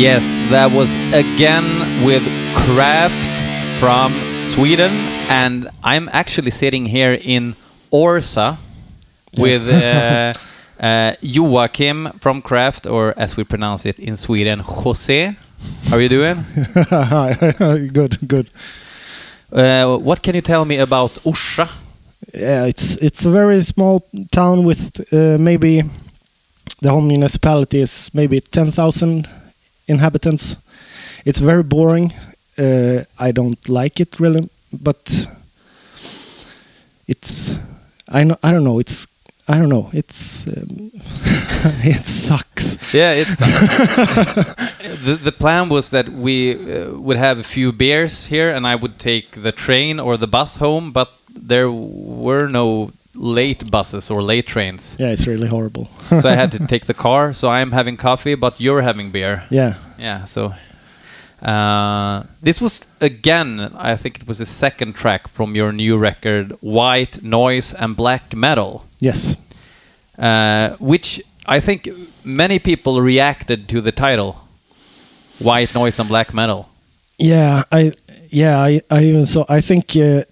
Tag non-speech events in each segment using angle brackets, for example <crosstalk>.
Yes, that was again with Craft from Sweden, and I'm actually sitting here in Orsa with uh, <laughs> uh, Joakim from Craft, or as we pronounce it in Sweden, Jose. How are you doing? <laughs> good, good. Uh, what can you tell me about Orsa? Yeah, it's it's a very small town with uh, maybe the whole municipality is maybe ten thousand inhabitants. It's very boring. Uh, I don't like it really, but it's I know I don't know. It's I don't know. It's um, <laughs> it sucks. Yeah, it's <laughs> the the plan was that we uh, would have a few beers here, and I would take the train or the bus home, but there were no late buses or late trains. Yeah, it's really horrible. so I had to <laughs> take the car. So I'm having coffee, but you're having beer. Yeah. Yeah. So uh, this was again, I think it was the second track from your new record, White Noise and Black Metal. Yes. Uh, which I think many people reacted to the title, White Noise and Black Metal. Yeah, I yeah I, I even saw. I think uh,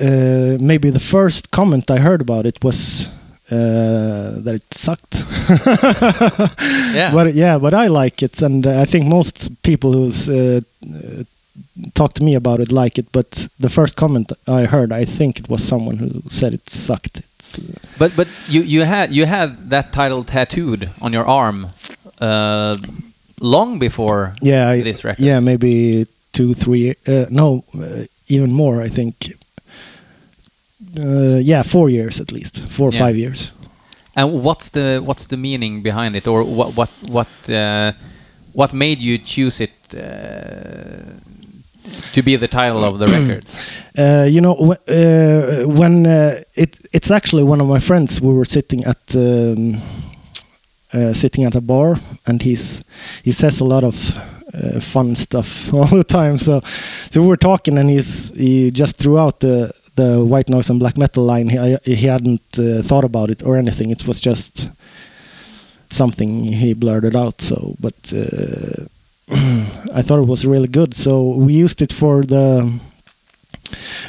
uh, maybe the first comment I heard about it was uh, that it sucked. <laughs> yeah. But yeah, but I like it, and I think most people who's uh, talked to me about it like it. But the first comment I heard, I think it was someone who said it sucked. It's, uh, but but you you had you had that title tattooed on your arm uh, long before yeah, this record. yeah, maybe two, three, uh, no, uh, even more. I think. Uh, yeah, four years at least, four or Yeah. five years. And what's the what's the meaning behind it, or what what what uh, what made you choose it uh, to be the title of the <clears throat> record? Uh, you know, wh- uh, when uh, it it's actually one of my friends. We were sitting at um, uh, sitting at a bar, and he's he says a lot of uh, fun stuff <laughs> all the time. So so we were talking, and he's he just threw out the the white noise and black metal line. He he hadn't uh, thought about it or anything. It was just something he blurted out. So, but uh, <clears throat> I thought it was really good. So we used it for the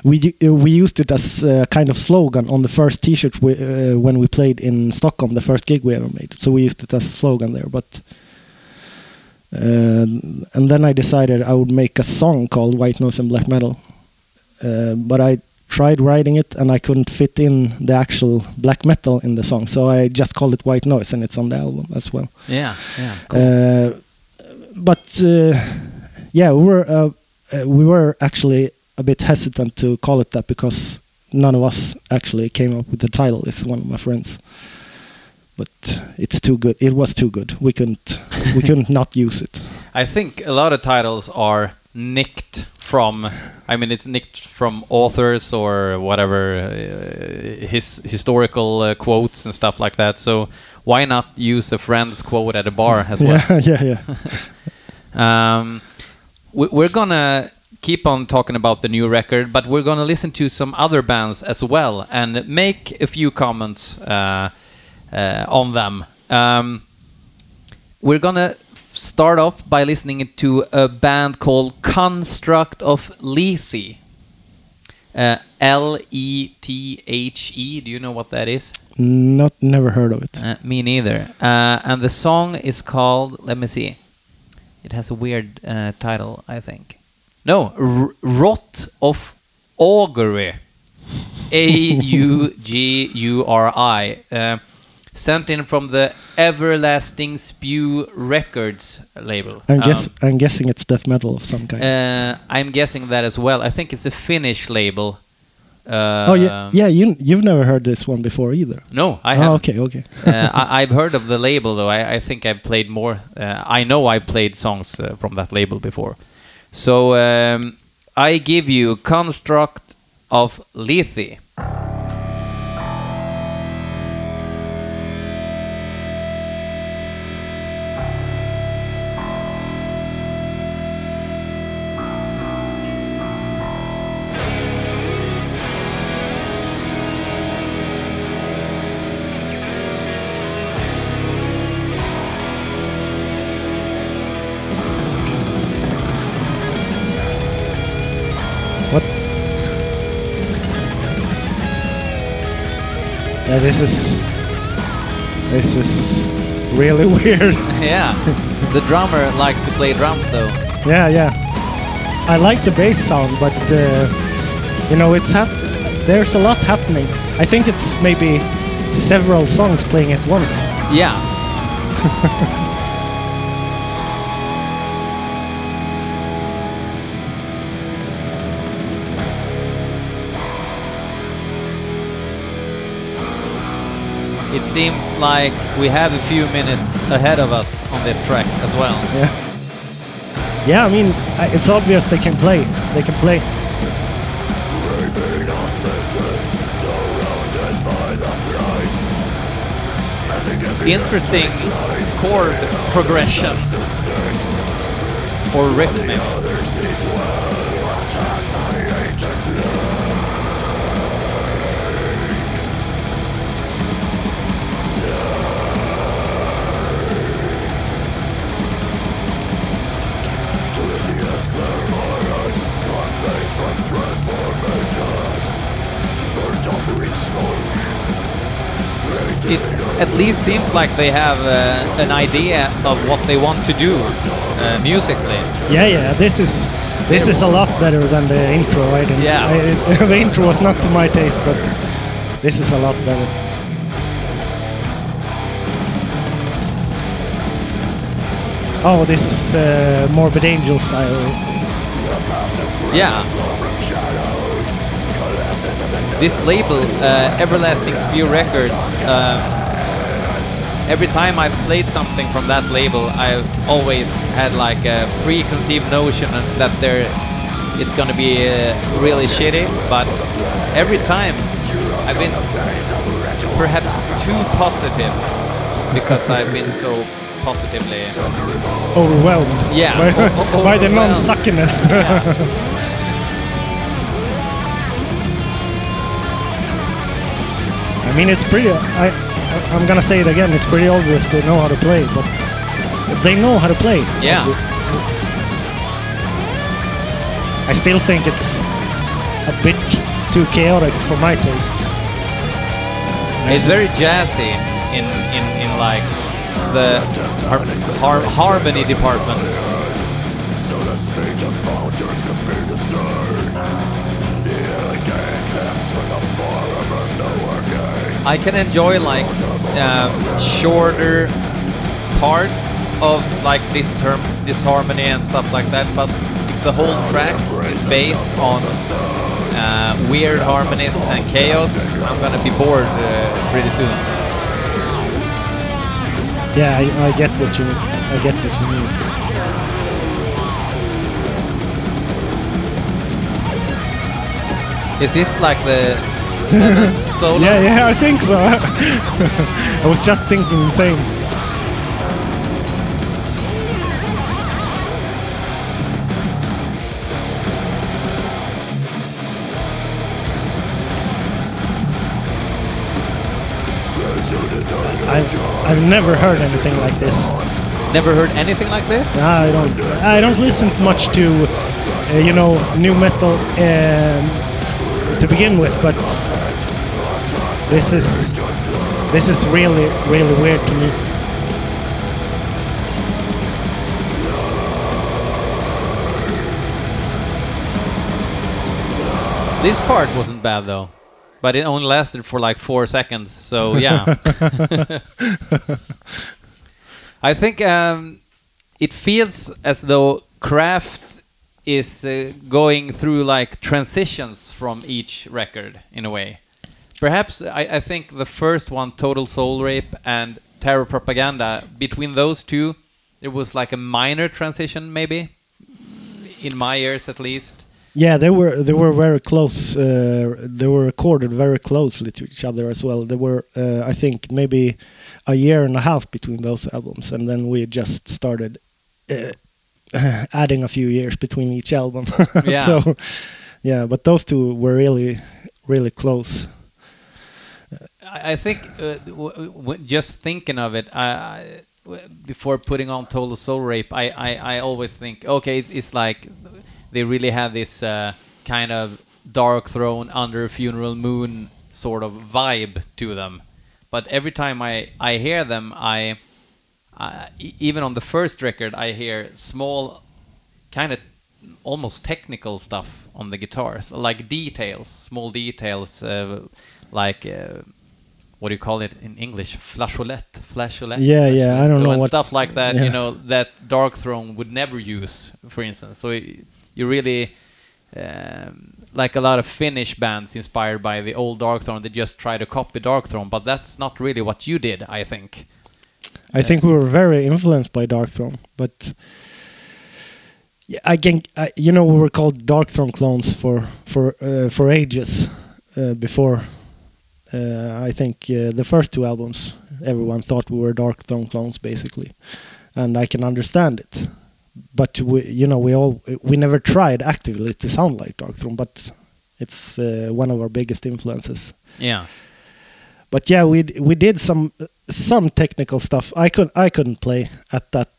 we uh, we used it as a kind of slogan on the first T-shirt we, uh, when we played in Stockholm, the first gig we ever made. So we used it as a slogan there. But uh, and then I decided I would make a song called White Noise and Black Metal. Uh, but I tried writing it and I couldn't fit in the actual black metal in the song, so I just called it White Noise, and it's on the album as well. Yeah, yeah. Cool. Uh, but uh, yeah, we were uh, uh, we were actually a bit hesitant to call it that because none of us actually came up with the title. It's one of my friends, but it's too good. It was too good. We couldn't we couldn't <laughs> not use it. I think a lot of titles are nicked from. I mean, it's nicked from authors or whatever, uh, his historical uh, quotes and stuff like that. So why not use a friend's quote at a bar as well? <laughs> Yeah, yeah, yeah. <laughs> Um, we- we're gonna keep on talking about the new record, but we're gonna listen to some other bands as well and make a few comments uh, uh, on them. Um, we're gonna start off by listening to a band called Construct of Lethe. Uh, L E T H E. Do you know what that is? Not never heard of it. Uh, me neither. Uh, and the song is called. Let me see. It has a weird uh, title, I think. No, R- Rot of Augury. <laughs> A U G U R I. Sent in from the Everlasting Spew Records label. I'm Um, I'm guessing it's death metal of some kind. uh, I'm guessing that as well. I think it's a Finnish label. Uh, oh yeah, yeah. You you've never heard this one before either. No, I oh, haven't. okay, okay. uh, I, I've heard of the label though. I, I think I've played more. Uh, I know I've played songs uh, from that label before. So um, I give you Construct of Lethe. This is this is really <laughs> weird. <laughs> Yeah. the drummer likes to play drums though. yeah, yeah. I like the bass sound, but uh, you know, it's hap- there's a lot happening. I think it's maybe several songs playing at once. Yeah. <laughs> It seems like we have a few minutes ahead of us on this track as well. Yeah. Yeah, I mean, it's obvious they can play. They can play. Interesting chord progression or riff It at least seems like they have uh, an idea of what they want to do uh, musically. Yeah, yeah. This is this is a lot better than the intro. I didn't. Yeah. I, <laughs> the intro was not to my taste, but this is a lot better. Oh, this is uh, Morbid Angel style. Yeah. This label, uh, Everlasting Spew Records, um, every time I've played something from that label, I've always had like a preconceived notion that they're, it's gonna be uh, really shitty, but every time I've been perhaps too positive because I've been so positively. Overwhelmed. Yeah, By, <laughs> by the non-suckiness. I <laughs> mean, it's pretty. I, I'm gonna say it again. It's pretty obvious they know how to play, but they know how to play. Yeah. I still think it's a bit too chaotic for my taste. It's very jazzy in in, in like the har- har- harmony department. I can enjoy like um, shorter parts of like this harm- this harmony and stuff like that, but if the whole track is based on uh, weird harmonies and chaos, I'm gonna be bored uh, pretty soon. Yeah, I, I get what you. I get what you mean. Is this like the seventh <laughs> solo? Yeah, yeah, I think so. <laughs> I was just thinking the same. I've I've never heard anything like this. Never heard anything like this? I don't I don't listen much to uh, you know new metal um, to begin with, but this is this is really really weird to me. This part wasn't bad though, but it only lasted for like four seconds. So yeah, <laughs> I think um, it feels as though Craft is uh, going through like transitions from each record in a way. Perhaps I, I think the first one, Total Soul Rape and Terror Propaganda, between those two, it was like a minor transition, maybe, in my ears at least. Yeah, they were they were very close. Uh, they were recorded very closely to each other as well. There were, uh, I think, maybe a year and a half between those albums, and then we just started uh, <laughs> adding a few years between each album. <laughs> Yeah. so, yeah, but those two were really, really close. I think uh, w- w- just thinking of it, before putting on Total Soul Rape, I, I, I always think, okay, it's, it's like they really have this uh, kind of Darkthrone under a Funeral Moon sort of vibe to them. But every time I, I hear them, I, even on the first record, I hear small, kind of almost technical stuff on the guitars, like details, small details, uh, like uh, what do you call it in English? Flageolet, flageolet. Yeah, yeah, I don't know and what- stuff like that. You know that Darkthrone would never use, for instance. So y- you really. Um, like a lot of Finnish bands inspired by the old Darkthrone, they just try to copy Darkthrone, but that's not really what you did, I think. I think we were very influenced by Darkthrone, but yeah, I can, I, you know, we were called Darkthrone clones for for uh, for ages uh, before. Uh, I think uh, the first two albums, everyone thought we were Darkthrone clones, basically, and I can understand it. But we, you know, we all we never tried actively to sound like Darkthrone, but it's uh, one of our biggest influences Yeah. but yeah, we d- we did some some technical stuff. I could I couldn't play at that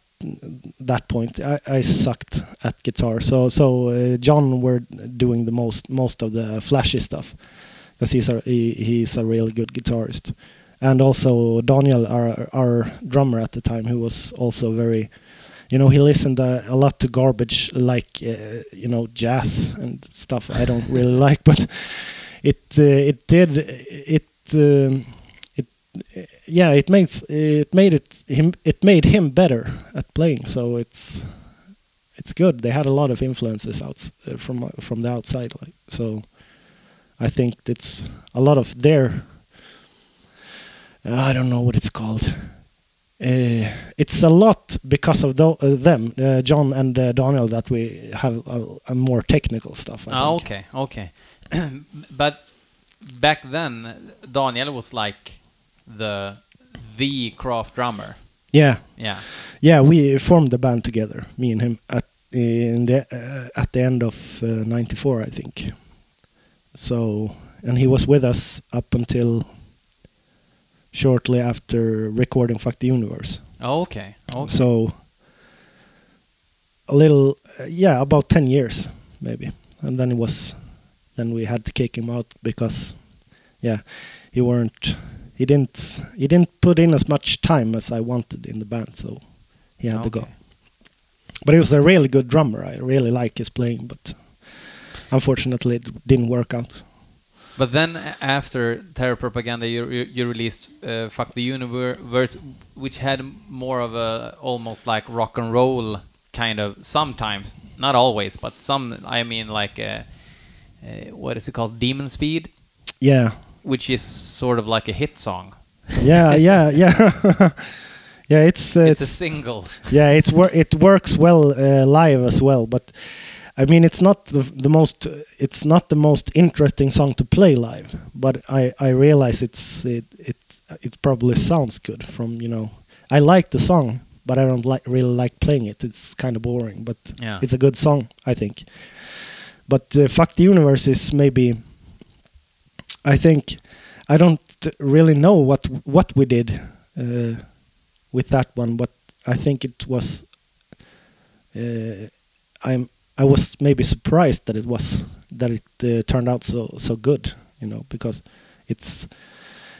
that point. I, I sucked at guitar. So so uh, John were doing the most most of the flashy stuff because he's a he, he's a really good guitarist. And also Daniel, our our drummer at the time, who was also very, you know, he listened uh, a lot to garbage like uh, you know jazz and stuff I don't really <laughs> like, but it uh, it did it um, it yeah it makes it made it him it made him better at playing so it's it's good they had a lot of influences out from from the outside like so i think it's a lot of their i don't know what it's called uh, it's a lot because of tho- uh, them uh, john and uh, daniel that we have a, a more technical stuff I Ah, think. okay, okay. <clears throat> but back then, Daniel was like the the craft drummer. yeah Yeah. Yeah, we formed the band together, me and him, at in the uh, at the end of '94, I think. So, and he was with us up until shortly after recording "Fuck the Universe." Oh, okay. Okay. So, a little, uh, yeah, about ten years maybe, and then it was, then we had to kick him out because, yeah, he weren't, he didn't, he didn't put in as much time as I wanted in the band, so he had to go. But he was a really good drummer. I really like his playing, but unfortunately it didn't work out. But then after Terror Propaganda, you you, you released uh, "Fuck the Universe," which had more of a almost like rock and roll kind of sometimes, not always, but some. I mean, like uh uh, what is it called, Demon Speed, Yeah, which is sort of like a hit song. yeah, <laughs> yeah, yeah. <laughs> yeah, it's uh, It's a single. yeah, it's wor- it works well uh, live as well. But I mean, it's not the, the most it's not the most interesting song to play live. But I I realize it's it it it probably sounds good from you know I like the song, but I don't like really like playing it. It's kind of boring, but Yeah. it's a good song, I think. But uh, "Fuck the Universe" is maybe. I think I don't really know what what we did uh, with that one, but I think it was. Uh, I'm I was maybe surprised that it was that it uh, turned out so so good, you know, because it's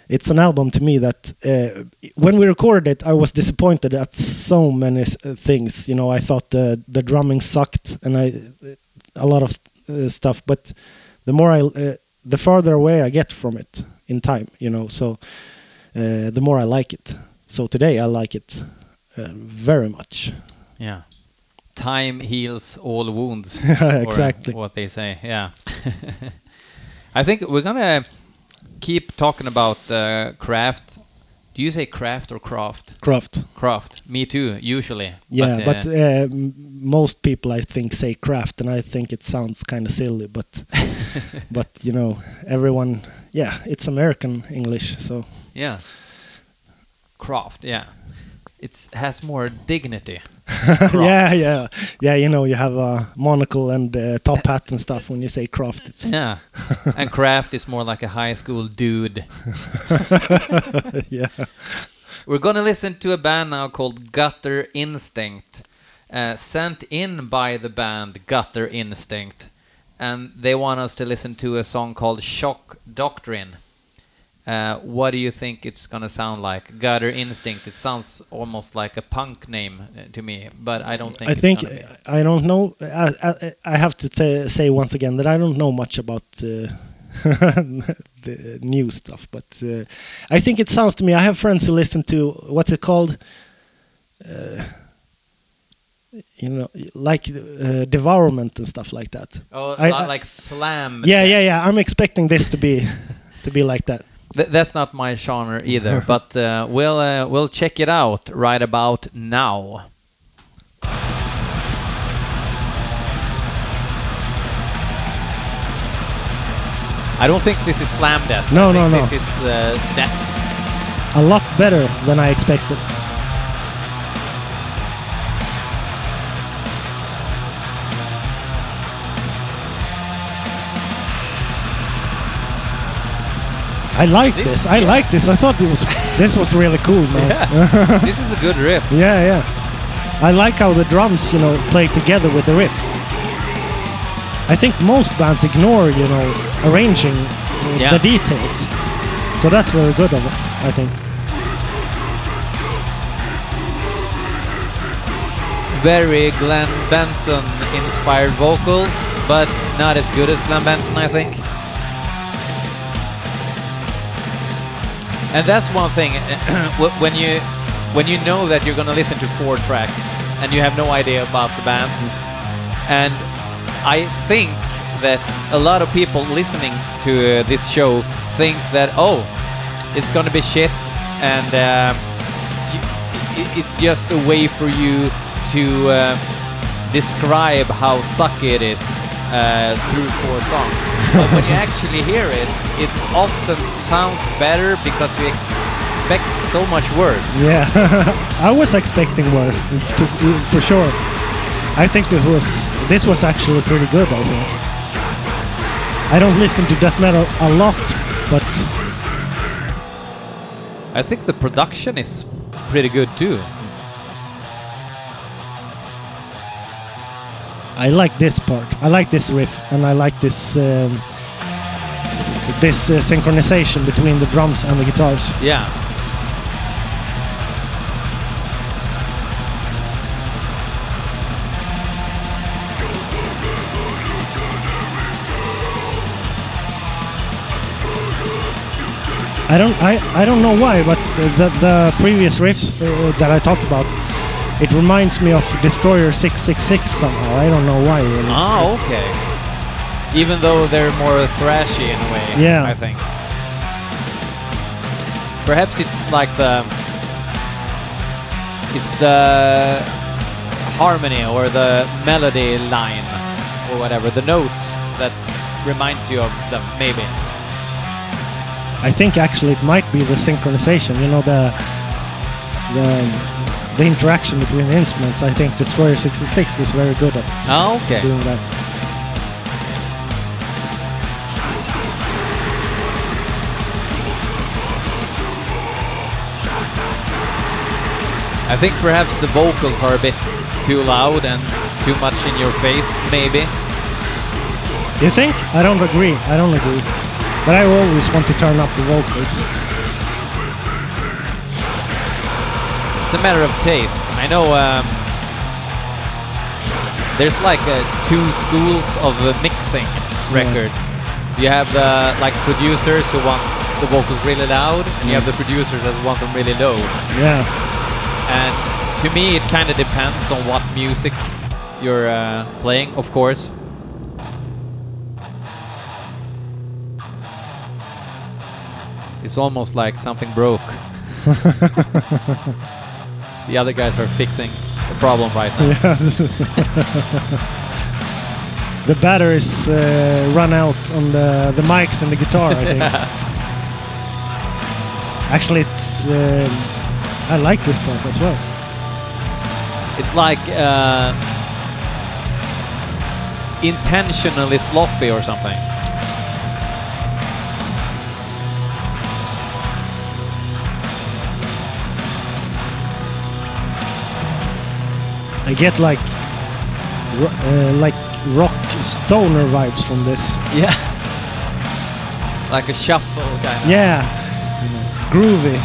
it's an album to me that uh, when we recorded it, I was disappointed at so many uh, things. You know, I thought the the drumming sucked, and I a lot of uh, stuff. But the more I, uh, the farther away I get from it in time, you know, so uh, the more I like it. So today I like it uh, very much. Yeah. Time heals all wounds. <laughs> exactly. what they say. Yeah. <laughs> I think we're gonna keep talking about uh, craft. Do you say craft or craft? Craft. Craft. Me too. Usually. Yeah, but, uh, uh, most people I think say craft, and I think it sounds kind of silly. But <laughs> but you know, everyone, yeah, it's American English, so yeah. Craft. Yeah. It has more dignity. <laughs> yeah, yeah, yeah. You know, you have a monocle and uh, top hat and stuff when you say craft. It's Yeah. <laughs> and craft is more like a high school dude. <laughs> yeah, We're gonna listen to a band now called Gutter Instinct, uh, sent in by the band Gutter Instinct, and they want us to listen to a song called Shock Doctrine. Uh, what do you think it's gonna sound like? Gutter Instinct. It sounds almost like a punk name uh, to me, but I don't think. I think be. I don't know. I, I, I have to t- say once again that I don't know much about uh, <laughs> the new stuff, but uh, I think it sounds to me. I have friends who listen to what's it called? Uh, you know, like uh, devourment and stuff like that. Oh, I- like slam. Yeah, yeah, yeah. I'm expecting this to be <laughs> to be like that. Th- that's not my genre either, <laughs> but uh, we'll uh, we'll check it out right about now. I don't think this is slam death. No, I think no, no. This is uh, death. A lot better than I expected. I like this. I like this. I thought it was this was really cool, <laughs> man. Yeah. <laughs> this is a good riff. Yeah, yeah. I like how the drums, you know, play together with the riff. I think most bands ignore, you know, arranging Yeah. the details. So that's very good of it, I think. Very Glenn Benton inspired vocals, but not as good as Glenn Benton, I think. And that's one thing <clears throat> when you when you know that you're gonna listen to four tracks and you have no idea about the bands, and I think that a lot of people listening to uh, this show think that oh, it's gonna be shit, and i- it's just a way for you to uh, describe how sucky it is uh, through four songs. but when you <laughs> actually hear it, it often sounds better because you expect so much worse. Yeah, <laughs> I was expecting worse, to, for sure. I think this was this was actually pretty good. I think. I don't listen to death metal a lot, but I think the production is pretty good too. I like this part. I like this riff, and I like this um, this uh, synchronization between the drums and the guitars. Yeah. I don't I, I don't know why, but the the previous riffs uh, that I talked about, it reminds me of Destroyer 666 somehow. I don't know why. Really. Oh, okay. Even though they're more thrashy in a way, Yeah. I think. Perhaps it's like the it's the harmony or the melody line or whatever, the notes that reminds you of them, maybe. I think actually it might be the synchronization. You know the the the interaction between the instruments. I think Destroyer 66 is very good at Oh, okay. doing that. I think perhaps the vocals are a bit too loud and too much in your face, maybe. You think? I don't agree. I don't agree. But I always want to turn up the vocals. It's a matter of taste. I know um, there's like uh, two schools of uh, mixing records. You have the like producers who want the vocals really loud, and you have the producers that want them really low. Yeah. And to me, it kind of depends on what music you're uh, playing, of course. It's almost like something broke. <laughs> the other guys are fixing the problem right now. Yeah. This is <laughs> the batteries uh, run out on the the mics and the guitar. I think. <laughs> Actually, it's. um I like this part as well. It's like uh, intentionally sloppy or something. I get like uh, like rock stoner vibes from this. Yeah. like a shuffle kind of. Yeah, you know, groovy.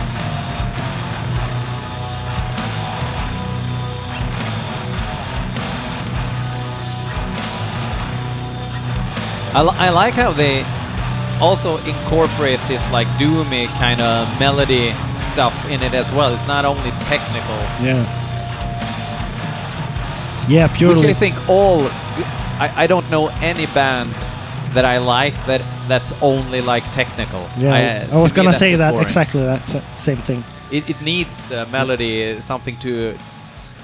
I, li- I like how they also incorporate this like doomy kind of melody stuff in it as well. It's not only technical, Yeah. Yeah, which purely. I think all. I, I don't know any band that I like that that's only like technical. yeah, I, I, was to gonna say that boring. exactly that same thing. It, it needs the melody, something to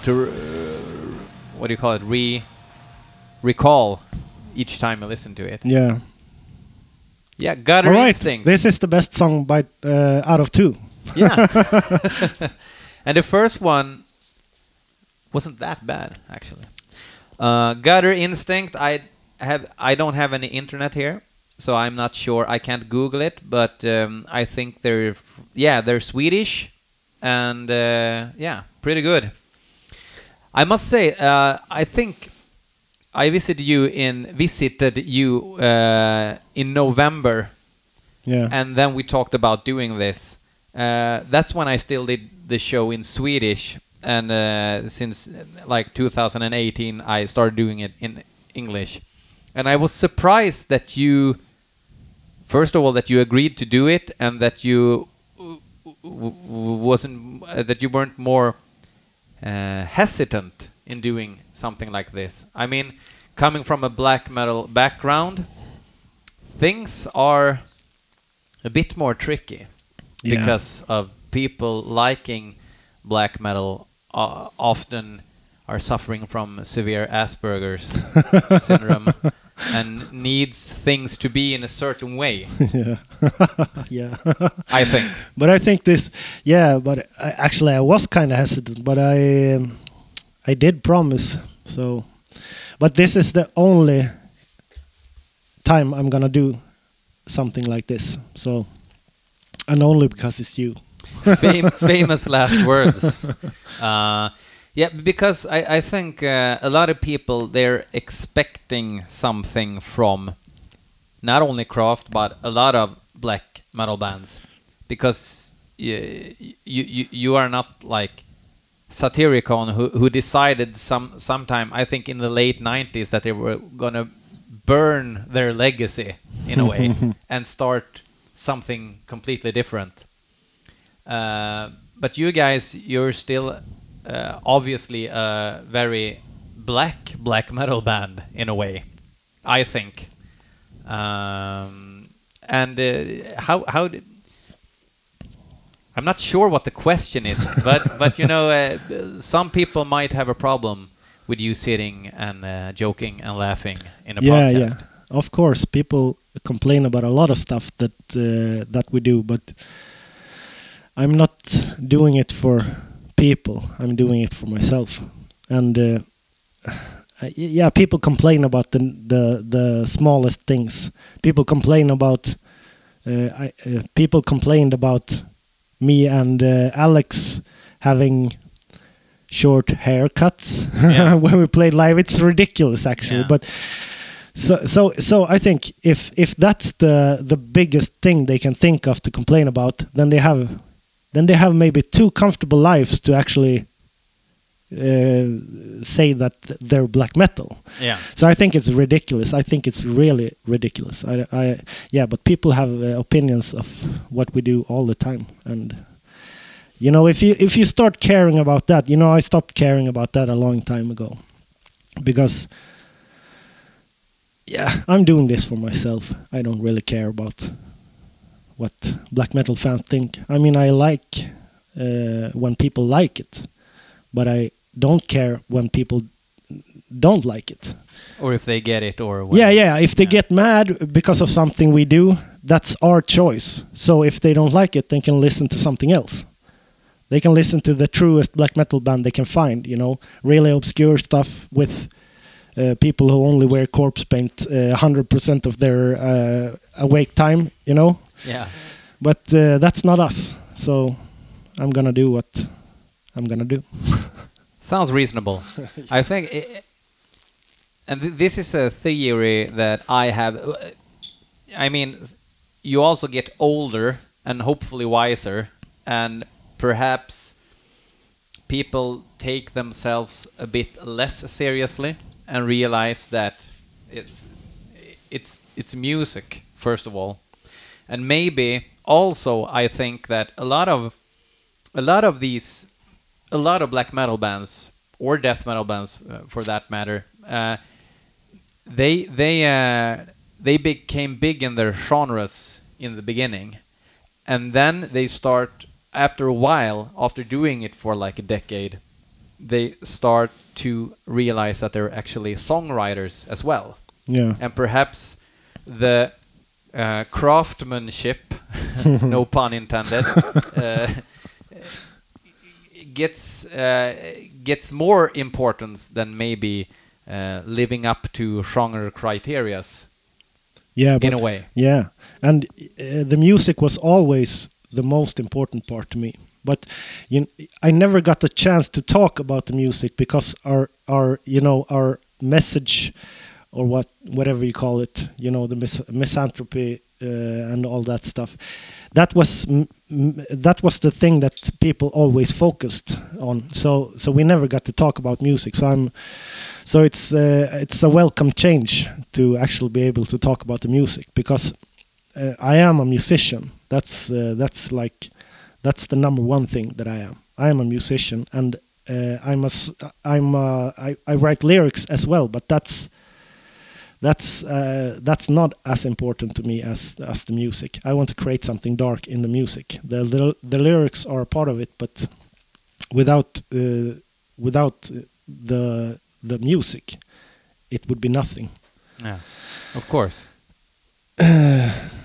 to uh, what do you call it? Re recall each time I listen to it. Yeah. Yeah, Gutter All right. Instinct. This is the best song by uh, out of two. Yeah. <laughs> <laughs> and the first one wasn't that bad actually. Uh, Gutter Instinct. I have. I don't have any internet here, so I'm not sure. I can't Google it, but um, I think they're. Yeah, they're Swedish, and uh, yeah, pretty good. I must say, uh, I think I visited you in visited you uh, in November Yeah. and then we talked about doing this. Uh, that's when I still did the show in Swedish, and uh, since uh, like 2018, I started doing it in English. And I was surprised that you, first of all, that you agreed to do it, and that you w- w- wasn't uh, that you weren't more uh, hesitant in doing something like this. I mean, coming from a black metal background, things are a bit more tricky Yeah. because of people liking black metal uh, often are suffering from severe Asperger's <laughs> syndrome and needs things to be in a certain way. <laughs> yeah. <laughs> yeah. I think. But I think this, yeah. But I, actually, I was kind of hesitant, but I, um, I did promise. So, but this is the only time I'm gonna do something like this. So, and only because it's you. Fam- <laughs> famous last words. Uh, yeah, because I, I think uh, a lot of people they're expecting something from not only Craft but a lot of black metal bands because you you, you, are not like Satyricon who, who decided some sometime I think in the late 90s that they were gonna burn their legacy in a way <laughs> and start something completely different. Uh, but you guys, you're still uh, obviously a very black black metal band in a way, I think. Um, and uh, how how I'm not sure what the question is, <laughs> but but you know, uh, some people might have a problem with you sitting and uh, joking and laughing in a yeah, podcast. yeah. Of course, people complain about a lot of stuff that uh, that we do, but I'm not doing it for people. I'm doing it for myself. And uh, <sighs> yeah, people complain about the the the smallest things. People complain about. Uh, I, uh, people complained about me and uh, Alex having short haircuts Yeah. <laughs> when we played live. It's ridiculous, actually. Yeah. But so so so I think if if that's the the biggest thing they can think of to complain about, then they have then they have maybe two comfortable lives to actually uh, say that they're black metal. Yeah. So I think it's ridiculous. I think it's really ridiculous. I, I yeah, but people have uh, opinions of what we do all the time, and you know, if you if you start caring about that, you know, I stopped caring about that a long time ago, because yeah, I'm doing this for myself. I don't really care about what black metal fans think. I mean, I like uh, when people like it, but I don't care when people don't like it. Or if they get it, or Yeah, yeah. If they Yeah. get mad because of something we do, that's our choice. So if they don't like it, they can listen to something else. They can listen to the truest black metal band they can find. You know, really obscure stuff with uh, people who only wear corpse paint uh, hundred percent of their uh, awake time. You know, yeah. but uh, that's not us. So I'm gonna do what I'm gonna do. <laughs> Sounds reasonable. <laughs> I think, i and th- this is a theory that I have. I mean, you also get older, and hopefully wiser, and perhaps people take themselves a bit less seriously and realize that it's it's it's music first of all, and maybe also I think that a lot of a lot of these a lot of black metal bands or death metal bands uh, for that matter uh, they they uh, they became big in their genres in the beginning. And then they start after a while after doing it for like a decade they start to realize that they're actually songwriters as well Yeah. and perhaps the uh, craftsmanship, <laughs> no pun intended, uh, gets uh, gets more importance than maybe uh, living up to genre criterias Yeah, in a way. Yeah, and uh, the music was always the most important part to me. But you, I never got the chance to talk about the music because our our you know our message or what whatever you call it, you know the mis- misanthropy uh, and all that stuff. That was that was the thing that people always focused on. So so we never got to talk about music. So I'm so it's uh, it's a welcome change to actually be able to talk about the music because uh, I am a musician. That's uh, that's like that's the number one thing that I am. I am a musician and uh, I'm a I'm uh, I, I write lyrics as well, but that's that's uh, that's not as important to me as as the music. I want to create something dark in the music. The the, the lyrics are a part of it, but without uh, without the the music, it would be nothing. Yeah, of course. <sighs> <sighs>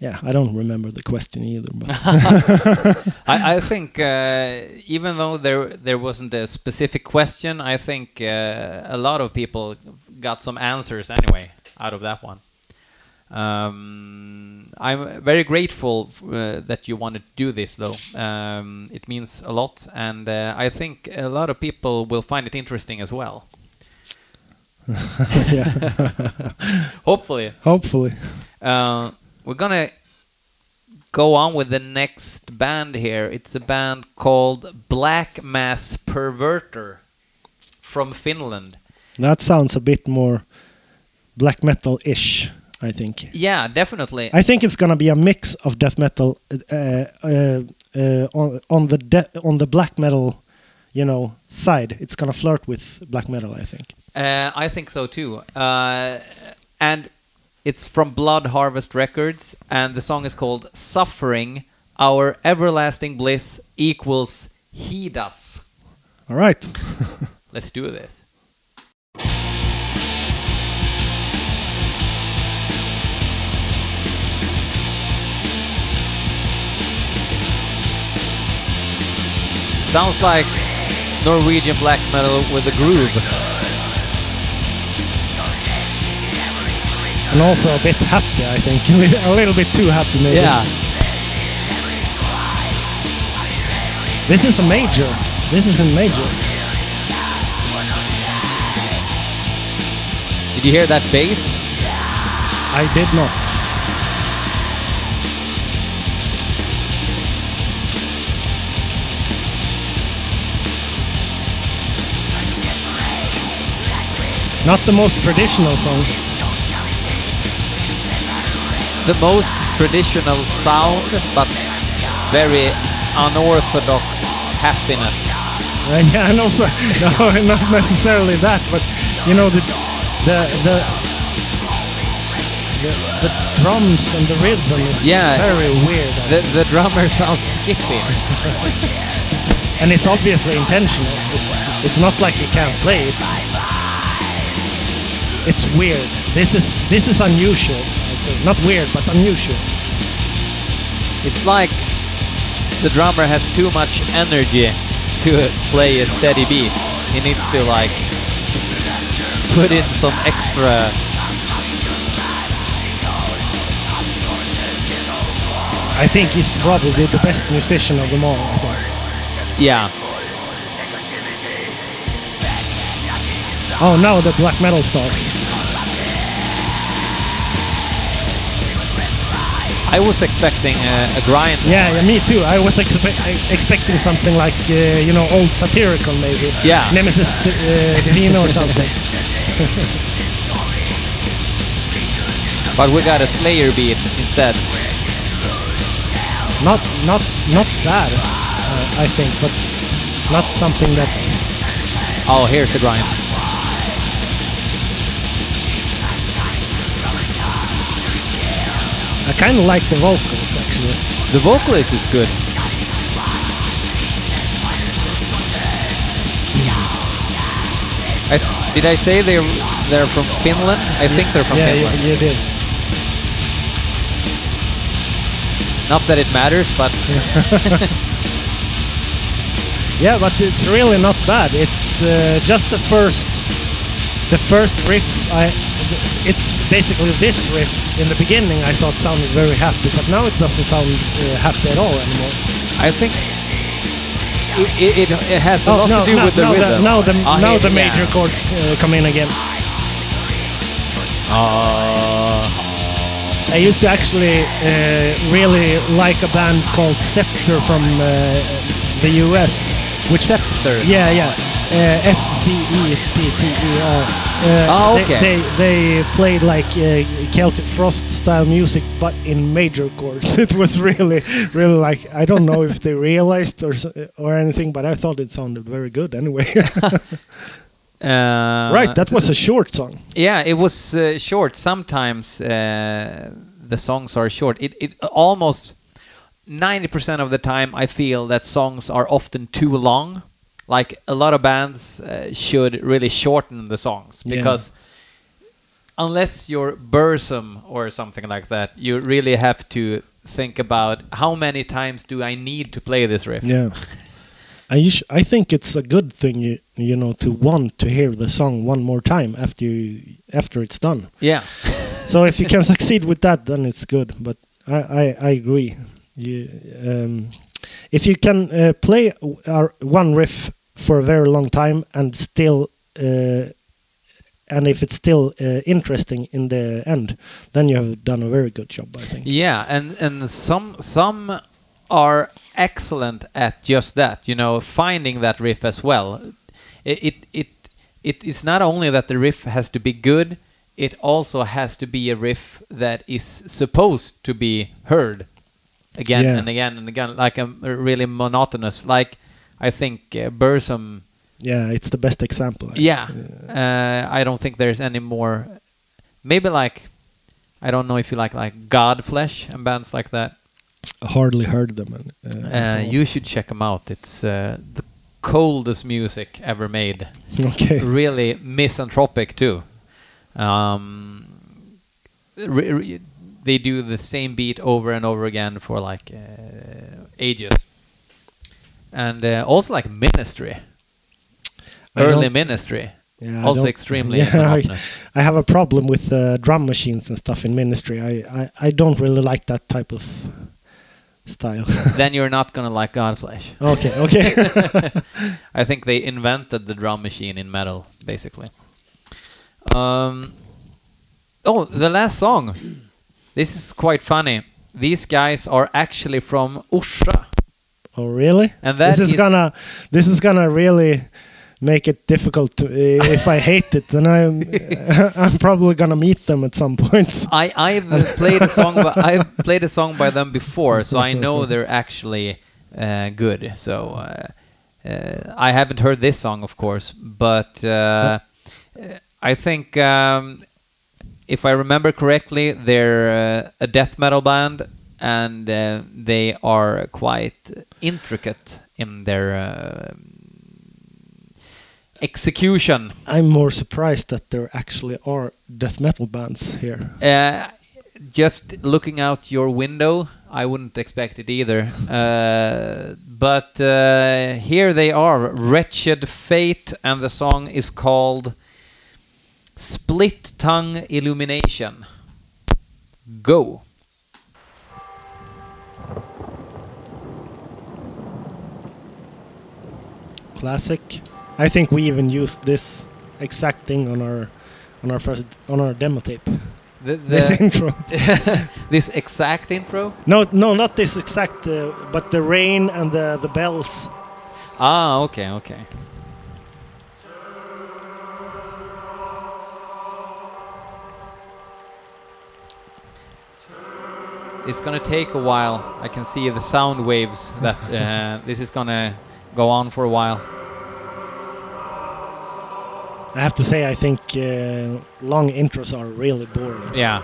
Yeah, I don't remember the question either. But <laughs> I, I think uh, even though there there wasn't a specific question, I think uh, a lot of people got some answers anyway out of that one. Um, I'm very grateful uh, that you wanted to do this, though. Um, it means a lot, and uh, I think a lot of people will find it interesting as well. <laughs> yeah, <laughs> Hopefully. hopefully. Uh, we're gonna go on with the next band here. It's a band called Black Mass Perverter from Finland. That sounds a bit more black metal-ish. I think. Yeah, definitely. I think it's gonna be a mix of death metal uh, uh, uh, on on the de- on the black metal, you know, side. It's gonna flirt with black metal. I think. Uh, I think so too. Uh, and it's from Blood Harvest Records, and the song is called Suffering Our Everlasting Bliss Equals Heed Us. All right. <laughs> Let's do this. Sounds like Norwegian black metal with a groove. And also a bit happy. I think <laughs> a little bit too happy maybe. Yeah. This is a major. This is a major. Did you hear that bass? I did not. Not the most traditional song. The most traditional sound, but very unorthodox happiness. Uh, <laughs> yeah, and also <laughs> no, <laughs> not necessarily that, but you know the the the the, the drums and the rhythm is Yeah. very weird, The, the drummer sounds skippy. and it's obviously intentional. It's it's not like he can't play. It's it's weird. This is this is unusual. I'd not weird, but unusual. It's like the drummer has too much energy to play a steady beat. He needs to like put in some extra. I think he's probably the best musician of them all. Yeah, Oh, now the black metal starts. I was expecting a, a grind. Yeah, yeah, me too. I was expe- expecting something like, uh, you know, old Satyricon maybe. Yeah. Nemesis uh, Divina or something. <laughs> But we got a Slayer beat instead. Not, not, not bad, uh, I think, but not something that's. Oh, here's the grind. Kind of like the vocals actually. The vocalist is good. I th- did I say they're they're from Finland? I think they're from Finland. yeah, you, you did. Not that it matters, but <laughs> Yeah, but it's really not bad. It's uh, just the first, the first riff. I, it's basically this riff in the beginning. I thought sounded very happy, but now it doesn't sound uh, happy at all anymore. I think it, it, it has a Oh, lot no, to do no, with the now rhythm. The, now the Ah, now the yeah. major chords uh, come in again. Uh, I used to actually uh, really like a band called Scepter from uh, the US, which Scepter. Yeah, yeah. Uh, S C E P T E R. Uh, Oh, they- okay. They, they played like uh, Celtic Frost style music, but in major chords. <laughs> It was really, really like I don't know if they realized or or anything, but I thought it sounded very good anyway. <laughs> Uh, right, that was a short song. Yeah, it was uh, short. Sometimes uh, the songs are short. It, it almost 90% of the time I feel that songs are often too long. Like a lot of bands uh, should really shorten the songs Yeah. because unless you're Burzum or something like that, you really have to think about how many times do I need to play this riff. Yeah. <laughs> I I think it's a good thing you you know to want to hear the song one more time after you, after it's done. Yeah. so if you can <laughs> succeed with that, then it's good. But I, I, I agree. You, um, if you can uh, play our one riff for a very long time and still, uh, and if it's still uh, interesting in the end, then you have done a very good job, I think. Yeah, and and some some are excellent at just that. You know, finding that riff as well. It it it, it is not only that the riff has to be good. It also has to be a riff that is supposed to be heard again Yeah. and again and again, like a really monotonous. Like I think uh, Burzum. Yeah, it's the best example. Yeah, uh, I don't think there's any more. Maybe like I don't know if you like like Godflesh and bands like that. Hardly heard them. and, Uh, Uh, you should check them out. It's uh, the coldest music ever made. <laughs> okay. Really misanthropic too. Um, re- re- they do the same beat over and over again for like uh, ages, and uh, also like Ministry, I early Ministry. Yeah, also extremely <laughs> Yeah, I. I have a problem with uh, drum machines and stuff in ministry. I, I, I don't really like that type of style. <laughs> then you're not gonna like Godflesh. okay, okay. <laughs> I think they invented the drum machine in metal, basically. Um, oh, the last song. This is quite funny. These guys are actually from Orsa. Oh, really? And that this is, is- gonna this is gonna really make it difficult to uh, if I hate it. Then I'm <laughs> I'm probably gonna meet them at some point. <laughs> I I've played a song. By, I've played a song by them before, so I know they're actually uh, good. So uh, uh, I haven't heard this song, of course, but uh, I think um, if I remember correctly, they're uh, a death metal band, and uh, they are quite intricate in their uh, execution. I'm more surprised that there actually are death metal bands here. Uh, just looking out your window, I wouldn't expect it either. <laughs> Uh, but uh, here they are, Wretched Fate, and the song is called Split Tongue Illumination. Go. Classic. I think we even used this exact thing on our on our first on our demo tape. The, <laughs> This intro. <laughs> this exact intro? No, no, not this exact, uh, but the rain and the the bells. Ah, okay, okay. It's gonna take a while. I can see the sound waves that uh, <laughs> this is gonna go on for a while. I have to say, I think uh, long intros are really boring. Yeah,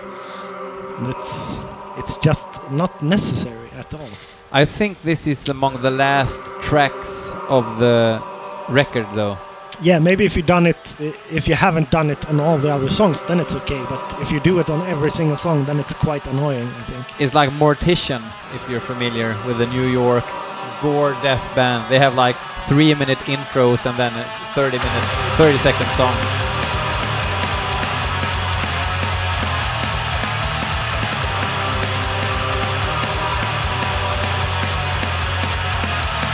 It's it's just not necessary at all. I think this is among the last tracks of the record, though. Yeah, maybe if you done it, if you haven't done it on all the other songs, then it's okay. But if you do it on every single song, then it's quite annoying. I think. It's like Mortician, if you're familiar with the New York gore death band. They have like three minute intros and then 30 minute, 30 second songs.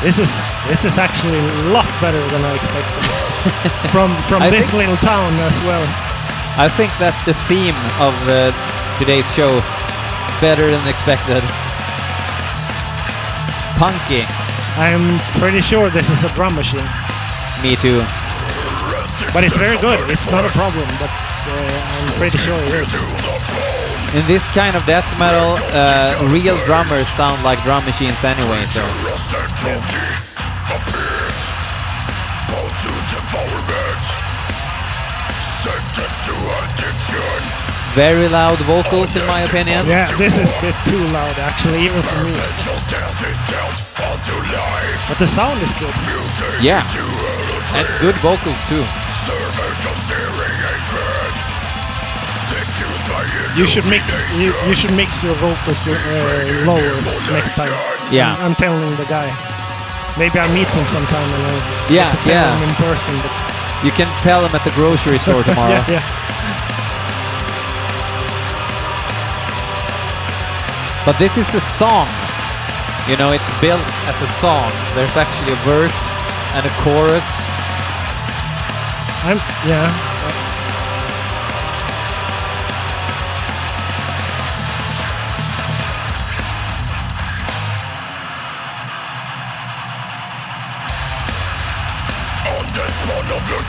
This is this is actually a lot better than I expected. <laughs> from from I this little town as well. I think that's the theme of uh, today's show. Better than expected. Punky. I'm pretty sure this is a drum machine, Me too. but it's very good. It's not a problem, but uh, I'm pretty sure it is. In this kind of death metal, uh, real drummers sound like drum machines anyway, so. Very loud vocals, in my opinion. Yeah, this is a bit too loud actually, even for me. But the sound is good. Yeah. And good vocals too. You should mix you, you should mix your vocals uh, lower next time. Yeah. I'm, telling the guy. Maybe I meet him sometime and I'll Yeah, tell yeah. him in person. But You can tell him at the grocery store <laughs> tomorrow. yeah, yeah. But this is a song. You know, it's built as a song. There's actually a verse and a chorus. I'm yeah.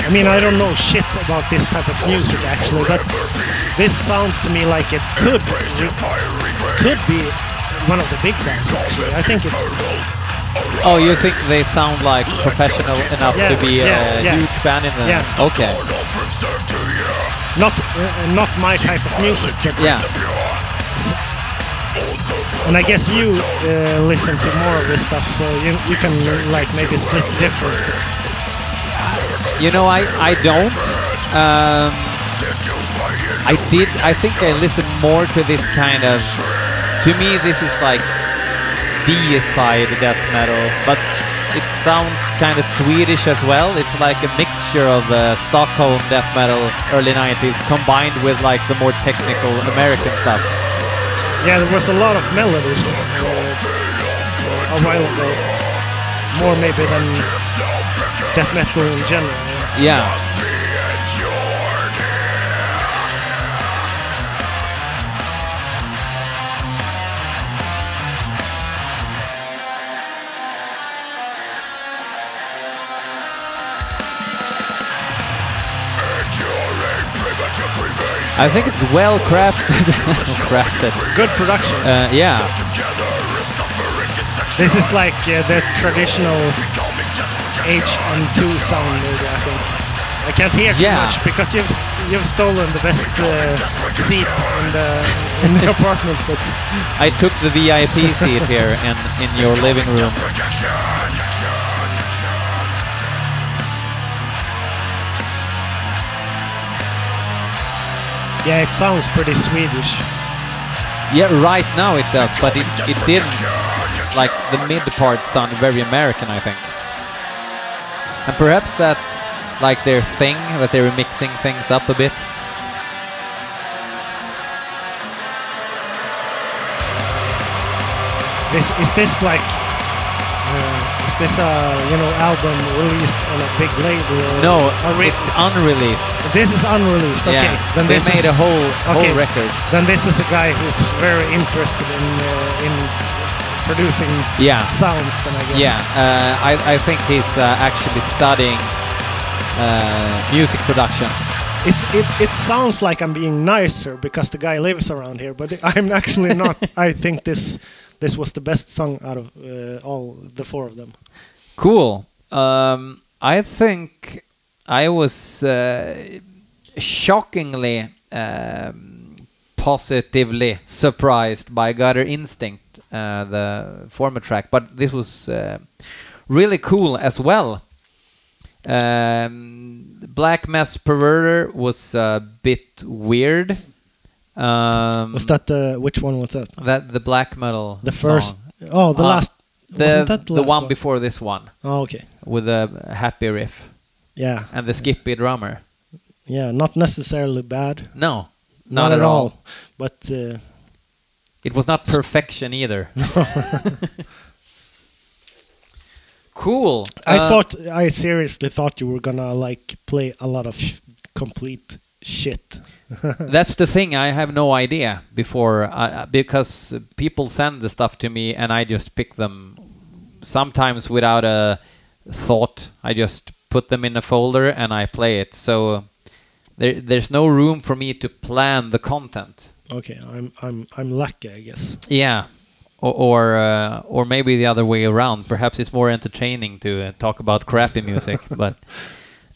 I mean, I don't know shit about this type of music actually, but this sounds to me like it could could be one of the big bands actually. I think it's Oh, you think they sound like professional enough Yeah, to be yeah, a yeah. huge band in the... Yeah. Okay. not uh, not my type of music, but Yeah. And I guess you uh, listen to more of this stuff, so you you can like maybe split the difference. You know, I, I don't. Um, I did. I think I listen more to this kind of. To me, this is like deicide death metal, but it sounds kind of Swedish as well. It's like a mixture of uh, Stockholm death metal, early 90s, combined with like the more technical American stuff. yeah, there was a lot of melodies uh, a while ago, more maybe than death metal in general. yeah. Yeah. I think it's well crafted. <laughs> crafted. Good production. Uh, yeah. This is like uh, the traditional HM2 sound, maybe I think. I can't hear too Yeah. much because you've you've stolen the best uh, seat in the in the <laughs> apartment. But I took the VIP seat here in, in your living room. yeah, it sounds pretty Swedish. Yeah, right now it does, but it, it didn't. Like, the mid part sounded very American, I think. And perhaps that's like their thing, that they were mixing things up a bit. This is this like uh, is is this a you know album released on a big label? Or No, it's unreleased. this is unreleased. Okay, Yeah, then they this made is, a whole okay. whole record. Then this is a guy who's very interested in uh, in producing Yeah, sounds. Then I guess. yeah. Uh, I I think he's uh, actually studying uh, music production. It's it, it sounds like I'm being nicer because the guy lives around here, but <laughs> I'm actually not. <laughs> I think this this was the best song out of uh, all the four of them. Cool. Um, I think I was uh, shockingly um, positively surprised by Gutter Instinct, the former track, but this was uh, really cool as well. Um, Black Mass Perverter was a bit weird. Um, Was that the which one was that? that the black metal? The first? song? Oh, the Uh, last. the wasn't that the last one before this one Oh, okay. with a happy riff Yeah, and the skippy drummer. yeah. Not necessarily bad. No, Not, at all. But uh, It was not perfection either. <laughs> cool. I Uh, thought I seriously thought you were gonna like play a lot of sh- complete shit. <laughs> that's the thing. I have no idea before uh, because people send the stuff to me and I just pick them. Sometimes without a thought, I just put them in a folder and I play it. So there, there's no room for me to plan the content. Okay, I'm I'm I'm lucky, I guess. Yeah, or or, uh, or maybe the other way around. Perhaps it's more entertaining to uh, talk about crappy music, <laughs> but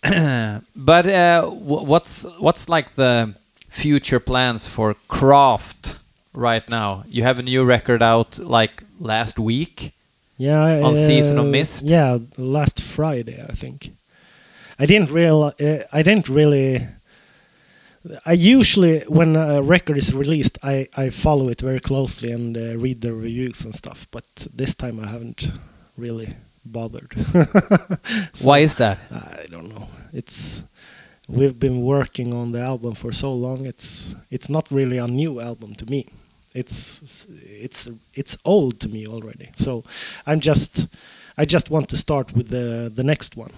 <clears throat> but uh, wh- what's what's like the future plans for Craft right now? You have a new record out like last week. Yeah. On uh, Season of Mist? Yeah, last Friday, I think. I didn't real. Uh, I didn't really. I usually, when a record is released, I, I follow it very closely and uh, read the reviews and stuff. But this time I haven't really bothered. <laughs> So, Why is that? I don't know. It's we've been working on the album for so long. It's it's not really a new album to me. It's it's it's old to me already. So I'm just I just want to start with the the next one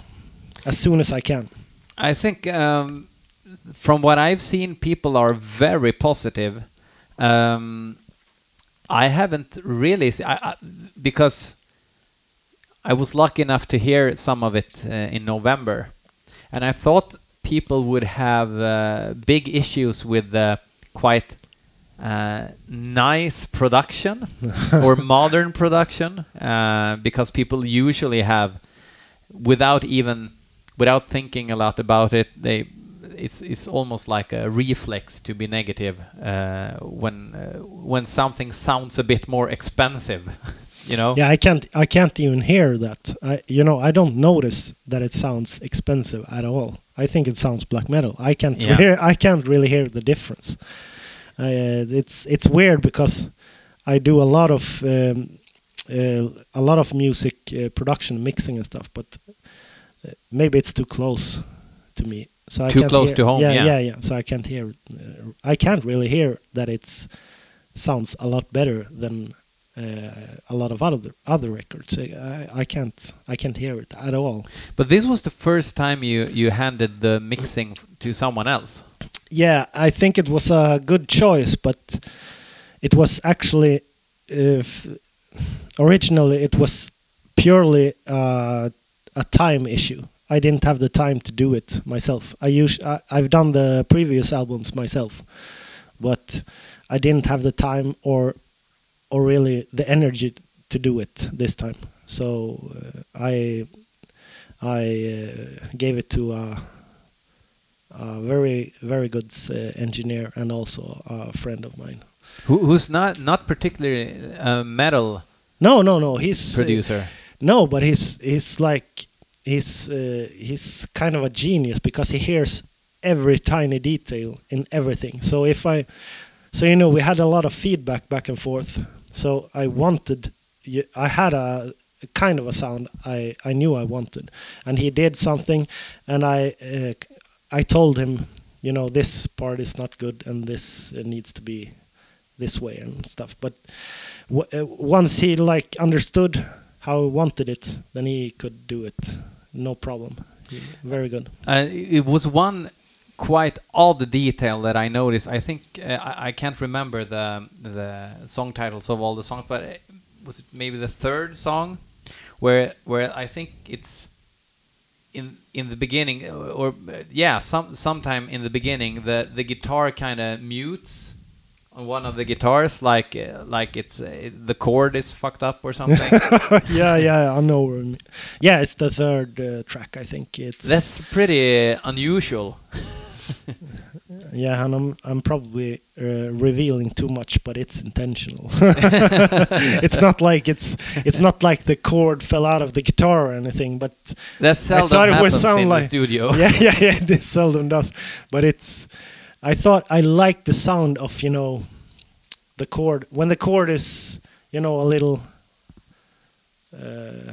as soon as I can. I think um, from what I've seen, people are very positive. Um, I haven't really I, I, because I was lucky enough to hear some of it uh, in November, and I thought people would have uh, big issues with the quite uh, nice production <laughs> or modern production uh, because people usually have without even without thinking a lot about it they it's it's almost like a reflex to be negative uh, when uh, when something sounds a bit more expensive <laughs> you know Yeah, I can't I can't even hear that. I you know I don't notice that it sounds expensive at all. I think it sounds black metal. I can't Yeah. hear, I can't really hear the difference. Uh, it's it's weird because I do a lot of um, uh, a lot of music uh, production, mixing and stuff, but uh, maybe it's too close to me. So I Too close hear- to home, Yeah, yeah. yeah, yeah. So I can't hear. Uh, I can't really hear that it's sounds a lot better than uh, a lot of other other records. I, I can't I can't hear it at all. but this was the first time you you handed the mixing to someone else Yeah, I think it was a good choice, but it was actually if originally it was purely uh, a time issue. I didn't have the time to do it myself. I use I, I've done the previous albums myself, but I didn't have the time or or really the energy to do it this time. So uh, I I uh, gave it to a, a very very good uh, engineer and also a friend of mine. Who, who's not not particularly a metal No, no, no. He's uh, producer no, but he's he's like he's uh, he's kind of a genius because he hears every tiny detail in everything. So if I, so you know, we had a lot of feedback back and forth. So I wanted, I had a, a kind of a sound I I knew I wanted, and he did something, and I uh, I told him, you know, this part is not good and this needs to be this way and stuff. But uh, once he like understood how he wanted it, then he could do it, no problem. Very good. Uh, it was one quite odd detail that I noticed. I think uh, I, can't remember the the song titles of all the songs, but it was it maybe the third song where where I think it's in in the beginning or, or uh, yeah some sometime in the beginning the the guitar kind of mutes on one of the guitars like uh, like it's uh, the chord is fucked up or something. <laughs> yeah, yeah, I know. what you mean. Yeah, it's the third uh, track. I think it's. That's pretty unusual. <laughs> Yeah, and I'm I'm probably uh, revealing too much, but it's intentional. <laughs> it's not like it's it's not like the chord fell out of the guitar or anything, but That seldom thought it would sound in like- the studio. yeah, yeah, yeah, this seldom does. But it's I thought I liked the sound of you know the chord when the chord is you know a little uh,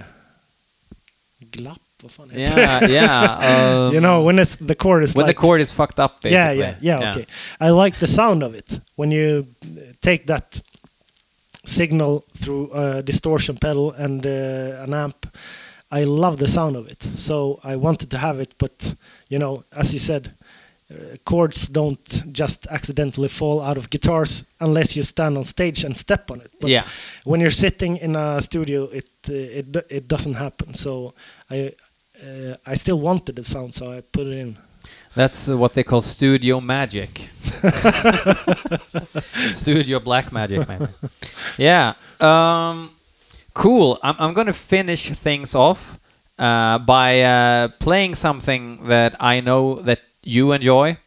glapp. Vad fan heter det? yeah, yeah. um, <laughs> you know when it's the chord is when like the chord is fucked up, basically. yeah, yeah, yeah, okay. I like the sound of it when you take that signal through a distortion pedal and uh, an amp. I love the sound of it, so I wanted to have it. But you know, as you said, chords don't just accidentally fall out of guitars unless you stand on stage and step on it. But Yeah. when you're sitting in a studio, it uh, it it doesn't happen. So I. Uh, I still wanted the sound, so I put it in. That's uh, what they call studio magic. <laughs> studio black magic, maybe. yeah. Um, cool. I'm, I'm going to finish things off uh, by uh, playing something that I know that you enjoy.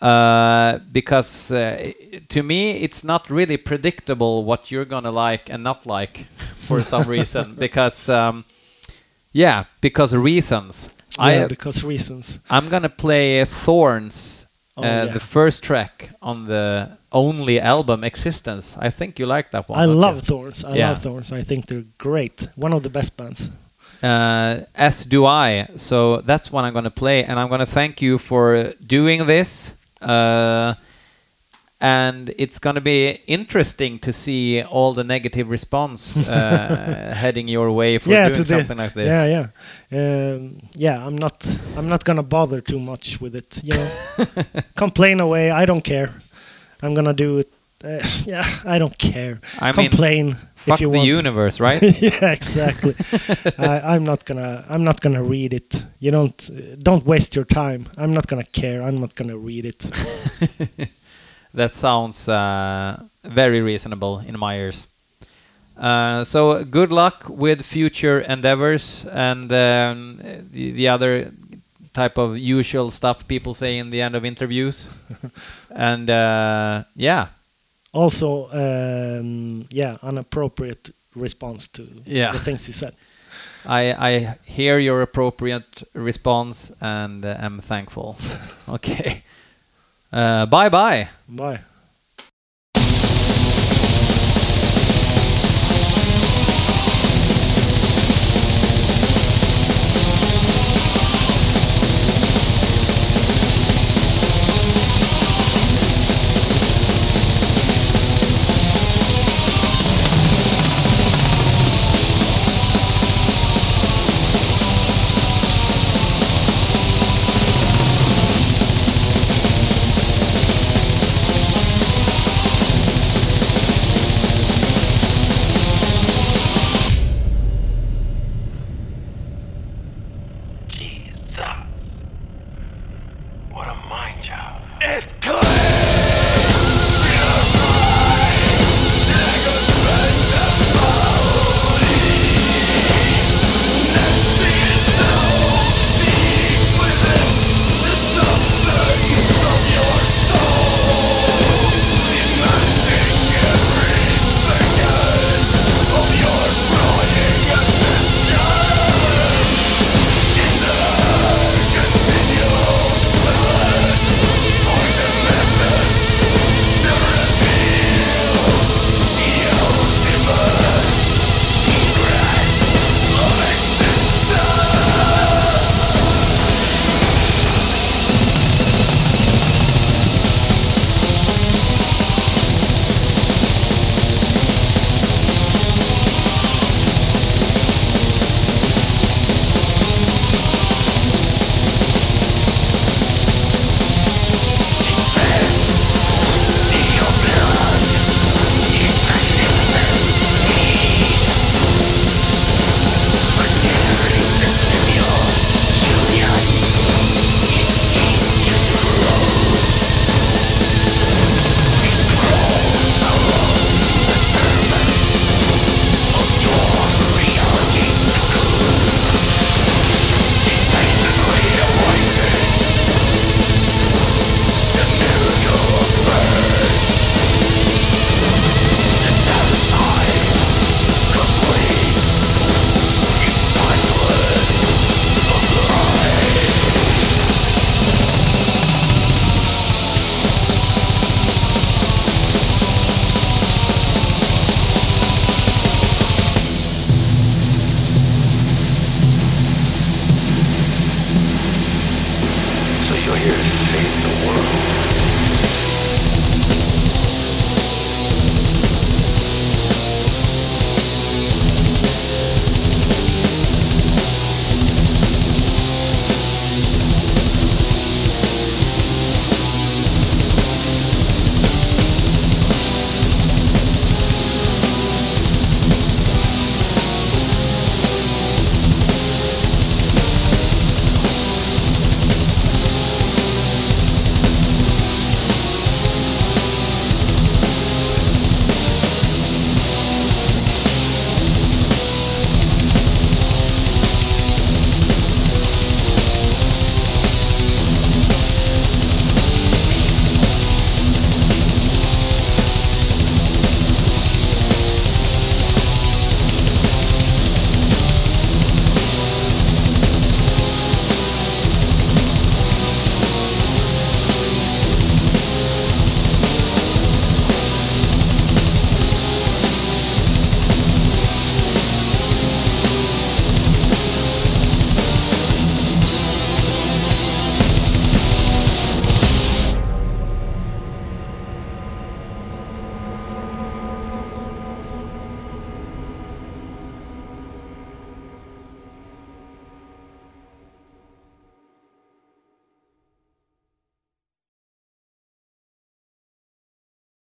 Uh, because uh, to me, it's not really predictable what you're gonna like and not like <laughs> for some <laughs> reason. Because, um, yeah, because reasons. Yeah, I because reasons. I'm gonna play Thorns, Oh, uh, yeah. the first track on the only album Existence. I think you like that one. I love you? Thorns. I Yeah. love Thorns. I think they're great. One of the best bands. Uh, as do I. So that's what I'm gonna play, and I'm gonna thank you for doing this. Uh, and it's gonna be interesting to see all the negative response uh, <laughs> heading your way for yeah, doing to something like this. Yeah, yeah, um, yeah. I'm not. I'm not gonna bother too much with it. You know, <laughs> complain away. I don't care. I'm gonna do it. Uh, <laughs> yeah, I don't care. I mean, complain Fuck the want. universe, right? <laughs> yeah, exactly. <laughs> I, I'm not gonna. I'm not gonna read it. You don't. Don't waste your time. I'm not gonna care. I'm not gonna read it. <laughs> That sounds uh, very reasonable in my ears. Uh, so good luck with future endeavors and um, the, the other type of usual stuff people say in the end of interviews. and uh, yeah, Also, um, yeah, inappropriate response to Yeah. the things you said. I, I hear your appropriate response and uh, am thankful. <laughs> okay. Uh, bye bye. Bye.